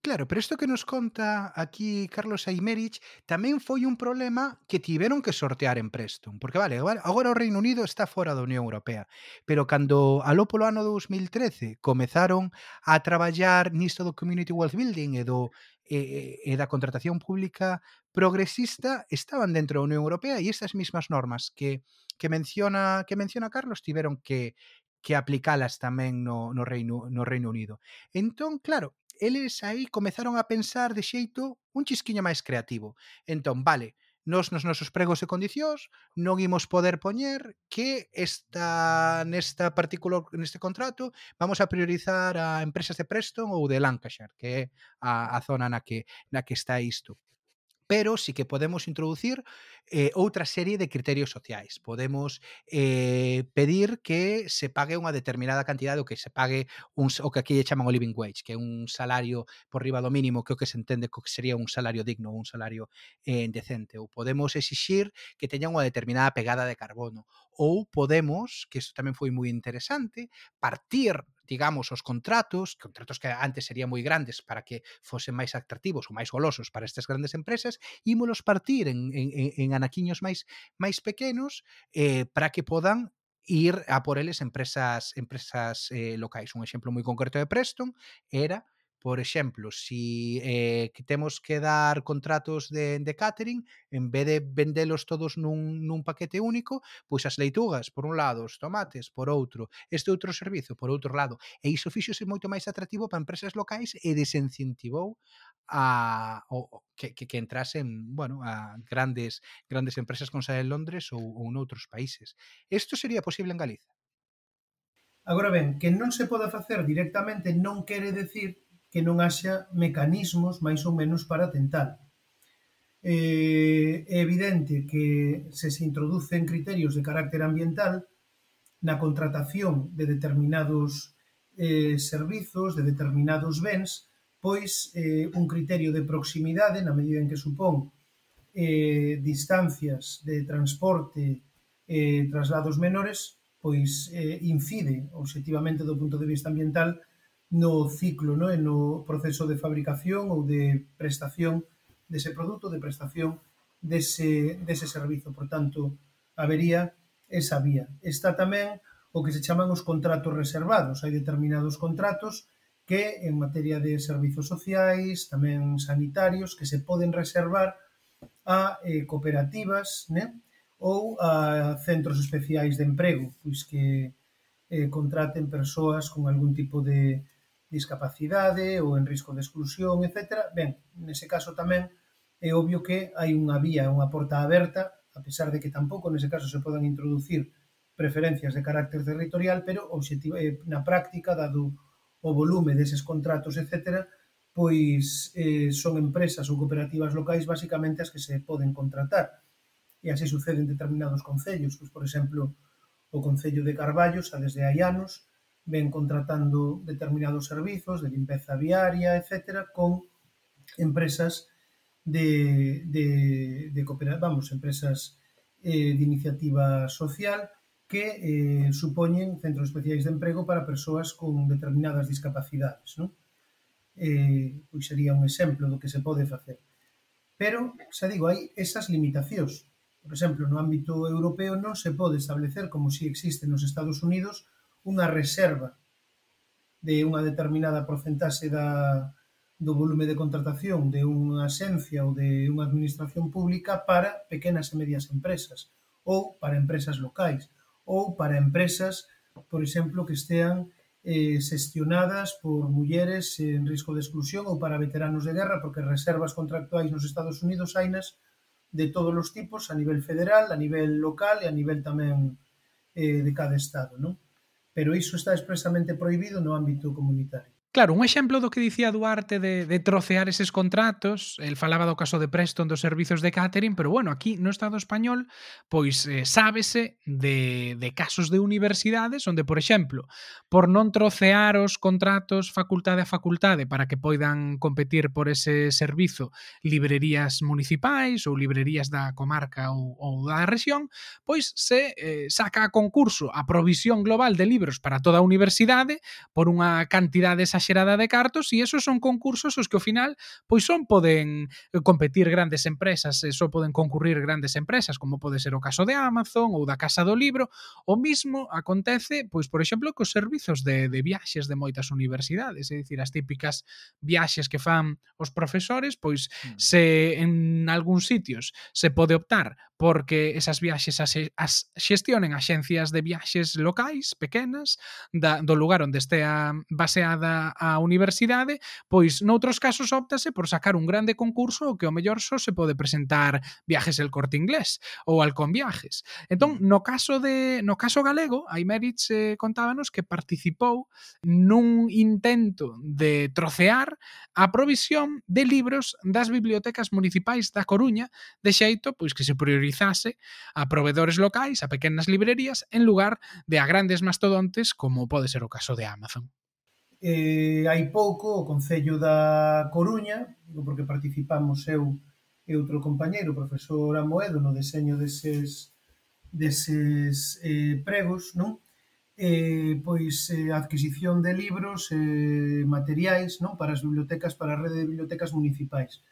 Claro, pero isto que nos conta aquí Carlos Aymerich tamén foi un problema que tiveron que sortear en Preston, porque vale, agora o Reino Unido está fora da Unión Europea, pero cando aló polo ano 2013 comezaron a traballar nisto do Community Wealth Building e do e, eh, e eh, da contratación pública progresista estaban dentro da Unión Europea e estas mismas normas que que menciona que menciona Carlos tiveron que que aplicalas tamén no, no, Reino, no Reino Unido. Entón, claro, eles aí comezaron a pensar de xeito un chisquiño máis creativo. Entón, vale, nos nos nosos pregos e condicións non imos poder poñer que esta nesta particular neste contrato vamos a priorizar a empresas de Preston ou de Lancashire, que é a, a zona na que na que está isto pero sí que podemos introducir eh, outra serie de criterios sociais. Podemos eh, pedir que se pague unha determinada cantidade ou que se pague un, o que aquí lle chaman o living wage, que é un salario por riba do mínimo, que o que se entende que sería un salario digno, un salario eh, decente. Ou podemos exixir que teña unha determinada pegada de carbono. Ou podemos, que isto tamén foi moi interesante, partir digamos, os contratos, contratos que antes serían moi grandes para que fosen máis atractivos ou máis golosos para estas grandes empresas, ímolos partir en, en, en anaquiños máis máis pequenos eh, para que podan ir a por eles empresas empresas eh, locais. Un exemplo moi concreto de Preston era Por exemplo, si eh, que temos que dar contratos de, de catering, en vez de vendelos todos nun, nun paquete único, pois as leitugas, por un lado, os tomates, por outro, este outro servizo, por outro lado. E iso fixose moito máis atractivo para empresas locais e desincentivou a o, que, que, que entrasen bueno, a grandes grandes empresas con sede en Londres ou, ou noutros países. Isto sería posible en Galiza? Agora ben, que non se poda facer directamente non quere decir que non haxa mecanismos máis ou menos para tentalo. Eh, é evidente que se se introducen criterios de carácter ambiental na contratación de determinados eh, servizos, de determinados bens, pois eh, un criterio de proximidade, na medida en que supón eh, distancias de transporte eh, traslados menores, pois eh, incide objetivamente do punto de vista ambiental no ciclo, no? e no proceso de fabricación ou de prestación dese produto, de prestación dese, dese servizo. Por tanto, habería esa vía. Está tamén o que se chaman os contratos reservados. Hai determinados contratos que en materia de servizos sociais, tamén sanitarios, que se poden reservar a eh, cooperativas né? ou a centros especiais de emprego, pois que eh, contraten persoas con algún tipo de, discapacidade ou en risco de exclusión, etc. Ben, nese caso tamén é obvio que hai unha vía, unha porta aberta, a pesar de que tampouco nese caso se podan introducir preferencias de carácter territorial, pero objetivo, eh, na práctica, dado o volume deses contratos, etc., pois eh, son empresas ou cooperativas locais basicamente as que se poden contratar. E así sucede en determinados concellos. Pois, por exemplo, o Concello de Carballos, xa desde hai anos, ven contratando determinados servizos de limpeza viaria, etcétera, con empresas de, de, de cooperativas, vamos, empresas eh, de iniciativa social que eh, supoñen centros especiais de emprego para persoas con determinadas discapacidades. Non? Eh, pois sería un exemplo do que se pode facer. Pero, xa digo, hai esas limitacións. Por exemplo, no ámbito europeo non se pode establecer, como si existe nos Estados Unidos, unha reserva de unha determinada porcentaxe da, do volume de contratación de unha asencia ou de unha administración pública para pequenas e medias empresas ou para empresas locais ou para empresas, por exemplo, que estean eh, xestionadas por mulleres en risco de exclusión ou para veteranos de guerra, porque reservas contractuais nos Estados Unidos hainas de todos os tipos, a nivel federal, a nivel local e a nivel tamén eh, de cada estado, non? Pero iso está expresamente prohibido no ámbito comunitario. Claro, un exemplo do que dicía Duarte de, de trocear eses contratos, el falaba do caso de Preston dos servizos de catering, pero bueno, aquí no Estado español, pois eh, sábese de, de casos de universidades onde, por exemplo, por non trocear os contratos facultade a facultade para que poidan competir por ese servizo librerías municipais ou librerías da comarca ou, ou da región, pois se eh, saca a concurso a provisión global de libros para toda a universidade por unha cantidade esa xerada de cartos e esos son concursos os que ao final pois son poden eh, competir grandes empresas, eh, só poden concurrir grandes empresas, como pode ser o caso de Amazon ou da Casa do Libro, o mismo acontece, pois por exemplo, cos servizos de, de viaxes de moitas universidades, é dicir, as típicas viaxes que fan os profesores, pois mm. se en algúns sitios se pode optar porque esas viaxes as, as xestionen axencias de viaxes locais pequenas da, do lugar onde estea baseada a universidade, pois noutros casos optase por sacar un grande concurso que o mellor só se pode presentar viajes el corte inglés ou Alcón Viajes. Entón, mm. no caso de no caso galego, Aimerich eh, contábanos que participou nun intento de trocear a provisión de libros das bibliotecas municipais da Coruña, de xeito pois que se priorizou rentabilizase a provedores locais, a pequenas librerías, en lugar de a grandes mastodontes como pode ser o caso de Amazon. Eh, hai pouco o Concello da Coruña, porque participamos eu e outro compañeiro, o profesor Amoedo, no deseño deses, deses eh, pregos, non? Eh, pois eh, adquisición de libros e eh, materiais non para as bibliotecas, para a rede de bibliotecas municipais.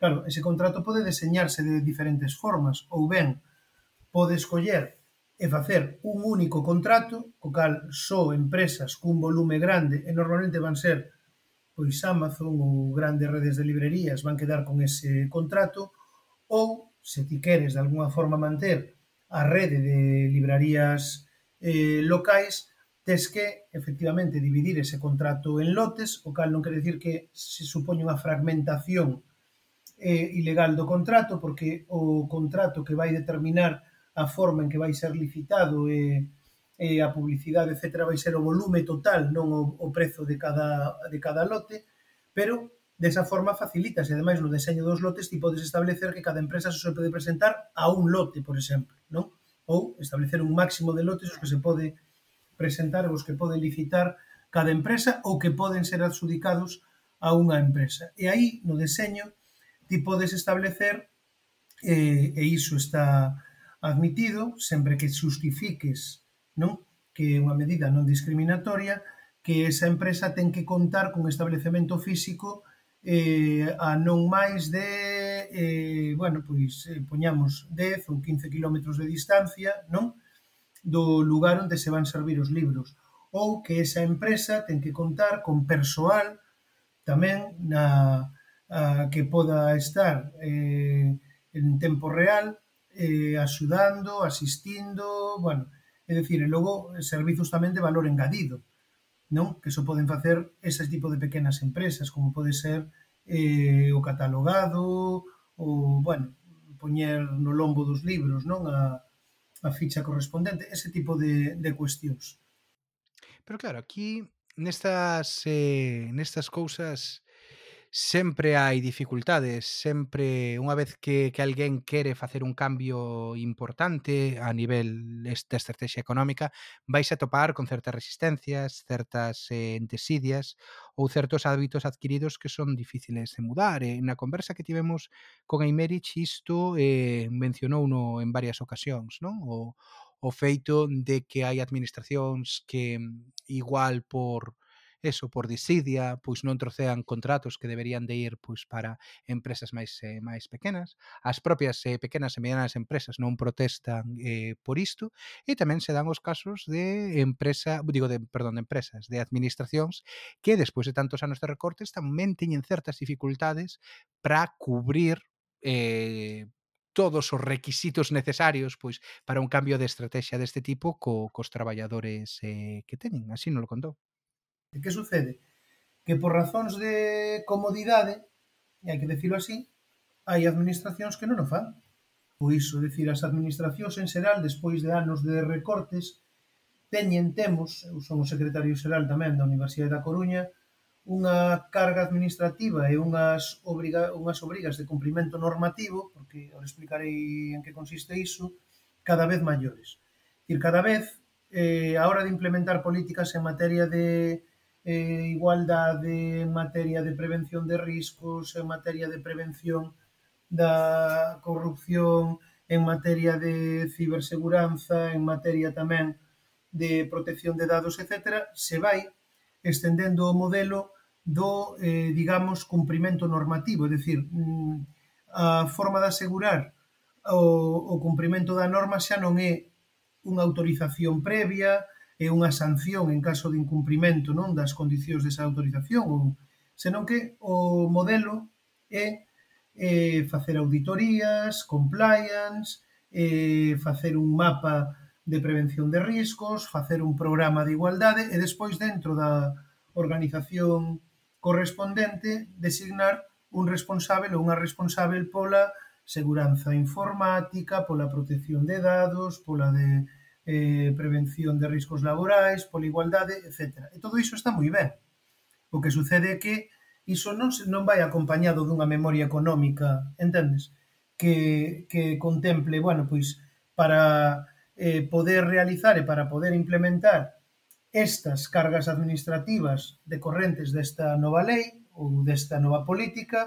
Claro, ese contrato pode deseñarse de diferentes formas, ou ben, pode escoller e facer un único contrato, co cal só empresas cun volume grande, e normalmente van ser pois Amazon ou grandes redes de librerías van quedar con ese contrato, ou, se ti queres de alguna forma manter a rede de librarías eh, locais, tes que efectivamente dividir ese contrato en lotes, o cal non quer decir que se supoñe unha fragmentación eh, ilegal do contrato porque o contrato que vai determinar a forma en que vai ser licitado e, e a publicidade, etc., vai ser o volume total, non o, o prezo de cada, de cada lote, pero desa forma facilitas e ademais no deseño dos lotes ti podes establecer que cada empresa só se pode presentar a un lote, por exemplo, non? Ou establecer un máximo de lotes os que se pode presentar os que pode licitar cada empresa ou que poden ser adxudicados a unha empresa. E aí, no deseño, ti podes establecer eh, e iso está admitido sempre que justifiques non que é unha medida non discriminatoria que esa empresa ten que contar con establecemento físico eh, a non máis de, eh, bueno, pois, eh, poñamos 10 ou 15 km de distancia, non? Do lugar onde se van servir os libros. Ou que esa empresa ten que contar con persoal tamén na, a, que poda estar eh, en tempo real eh, axudando, asistindo, bueno, é dicir, e logo servizos tamén de valor engadido, non? Que só poden facer ese tipo de pequenas empresas, como pode ser eh, o catalogado, ou, bueno, poñer no lombo dos libros, non? A, a ficha correspondente, ese tipo de, de cuestións. Pero claro, aquí nestas eh, nestas cousas sempre hai dificultades, sempre unha vez que, que alguén quere facer un cambio importante a nivel desta estrategia económica, vais a topar con certas resistencias, certas eh, entesidias ou certos hábitos adquiridos que son difíciles de mudar. Eh, na conversa que tivemos con Eimerich isto eh, mencionou no en varias ocasións, non? O, o feito de que hai administracións que mm, igual por eso por disidia, pois non trocean contratos que deberían de ir pois para empresas máis eh, máis pequenas. As propias eh, pequenas e medianas empresas non protestan eh, por isto e tamén se dan os casos de empresa, digo de perdón, de empresas, de administracións que despois de tantos anos de recortes tamén teñen certas dificultades para cubrir eh, todos os requisitos necesarios pois para un cambio de estrategia deste tipo co, cos traballadores eh, que teñen, así non lo contou. E que sucede? Que por razóns de comodidade, e hai que decirlo así, hai administracións que non o fan. Por iso, decir, as administracións en xeral, despois de anos de recortes, teñen, temos, eu son o secretario xeral tamén da Universidade da Coruña, unha carga administrativa e unhas, obriga, unhas obrigas de cumprimento normativo, porque ahora explicarei en que consiste iso, cada vez maiores. Dicir, cada vez, eh, a hora de implementar políticas en materia de eh, igualdade, en materia de prevención de riscos, en materia de prevención da corrupción, en materia de ciberseguranza, en materia tamén de protección de dados, etc., se vai estendendo o modelo do, eh, digamos, cumprimento normativo, é dicir, mm, a forma de asegurar o, o cumprimento da norma xa non é unha autorización previa, e unha sanción en caso de incumprimento non das condicións desa autorización, ou, senón que o modelo é eh, facer auditorías, compliance, eh, facer un mapa de prevención de riscos, facer un programa de igualdade e despois dentro da organización correspondente designar un responsável ou unha responsável pola seguranza informática, pola protección de dados, pola de eh, prevención de riscos laborais, pola igualdade, etc. E todo iso está moi ben. O que sucede é que iso non, non vai acompañado dunha memoria económica, entendes? Que, que contemple, bueno, pois, para eh, poder realizar e para poder implementar estas cargas administrativas decorrentes desta nova lei ou desta nova política,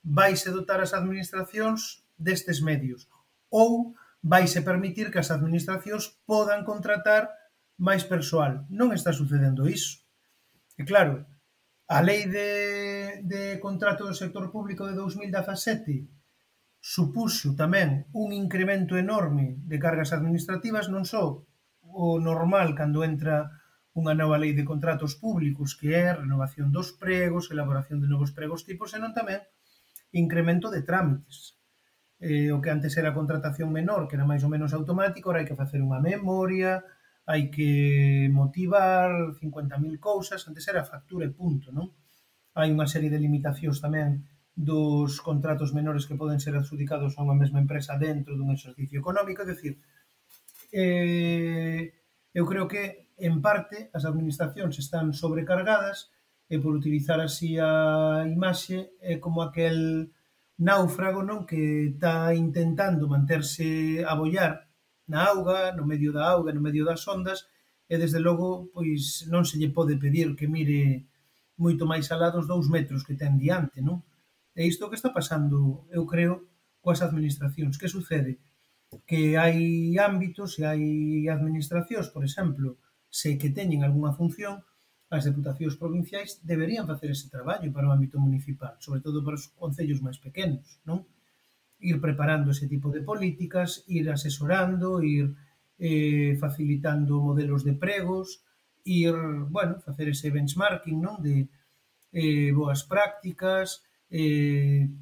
vaise dotar as administracións destes medios. Ou vaise permitir que as administracións podan contratar máis persoal. Non está sucedendo iso. E claro, a lei de, de contrato do sector público de 2017 supuxo tamén un incremento enorme de cargas administrativas, non só o normal cando entra unha nova lei de contratos públicos, que é a renovación dos pregos, elaboración de novos pregos tipos, senón tamén incremento de trámites eh, o que antes era contratación menor, que era máis ou menos automático, ahora hai que facer unha memoria, hai que motivar 50.000 cousas, antes era factura e punto, non? Hai unha serie de limitacións tamén dos contratos menores que poden ser adjudicados a unha mesma empresa dentro dun exercicio económico, é dicir, eh, eu creo que en parte as administracións están sobrecargadas e por utilizar así a imaxe é como aquel náufrago, non, que está intentando manterse a bollar na auga, no medio da auga, no medio das ondas, e desde logo pois non se lle pode pedir que mire moito máis alá dos dous metros que ten diante, non? E isto que está pasando, eu creo, coas administracións. Que sucede? Que hai ámbitos e hai administracións, por exemplo, se que teñen algunha función, as deputacións provinciais deberían facer ese traballo para o ámbito municipal, sobre todo para os concellos máis pequenos, non? Ir preparando ese tipo de políticas, ir asesorando, ir eh, facilitando modelos de pregos, ir, bueno, facer ese benchmarking, non? De eh, boas prácticas, eh,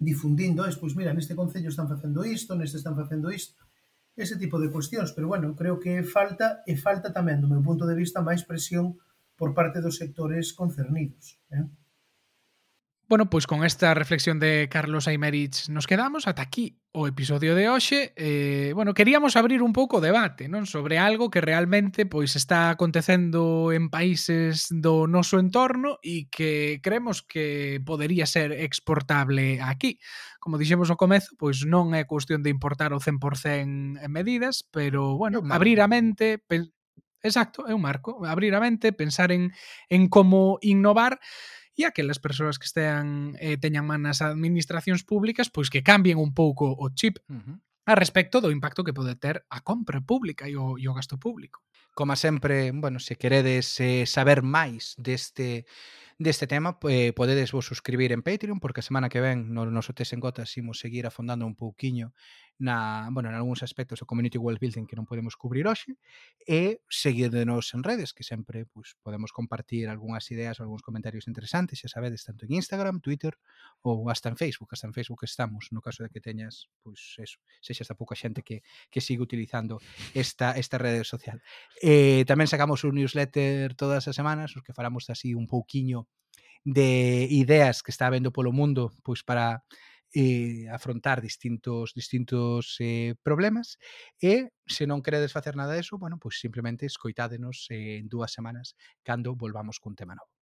difundindo, es, pois mira, neste concello están facendo isto, neste están facendo isto, ese tipo de cuestións, pero bueno, creo que falta e falta tamén do meu punto de vista máis presión por parte dos sectores concernidos. Eh? Bueno, pois con esta reflexión de Carlos Aymerich nos quedamos ata aquí o episodio de hoxe. Eh, bueno, queríamos abrir un pouco o debate, non, sobre algo que realmente pois está acontecendo en países do noso entorno e que creemos que podería ser exportable aquí. Como dixemos ao comezo, pois non é cuestión de importar o 100% en medidas, pero bueno, abrir a mente, Exacto, é un marco. Abrir a mente, pensar en, en como innovar e aquelas persoas que estean eh, teñan man nas administracións públicas, pois que cambien un pouco o chip uh -huh. a respecto do impacto que pode ter a compra pública e o, e o gasto público. Como sempre, bueno, se queredes eh, saber máis deste deste tema, eh, podedes vos suscribir en Patreon, porque a semana que ven no noso Tes en Gotas imos seguir afondando un pouquiño na, bueno, en algúns aspectos o community well building que non podemos cubrir hoxe e seguídenos en redes que sempre pues, podemos compartir algunhas ideas ou algúns comentarios interesantes, xa sabedes, tanto en Instagram, Twitter ou hasta en Facebook, hasta en Facebook estamos, no caso de que teñas pues, eso, sexa está pouca xente que, que sigue utilizando esta, esta rede social. Eh, tamén sacamos un newsletter todas as semanas, os que falamos así un pouquiño de ideas que está habendo polo mundo pois para eh, afrontar distintos distintos eh, problemas eh, e se non queredes facer nada eso, bueno, pois simplemente escoitádenos eh, en dúas semanas cando volvamos cun tema novo.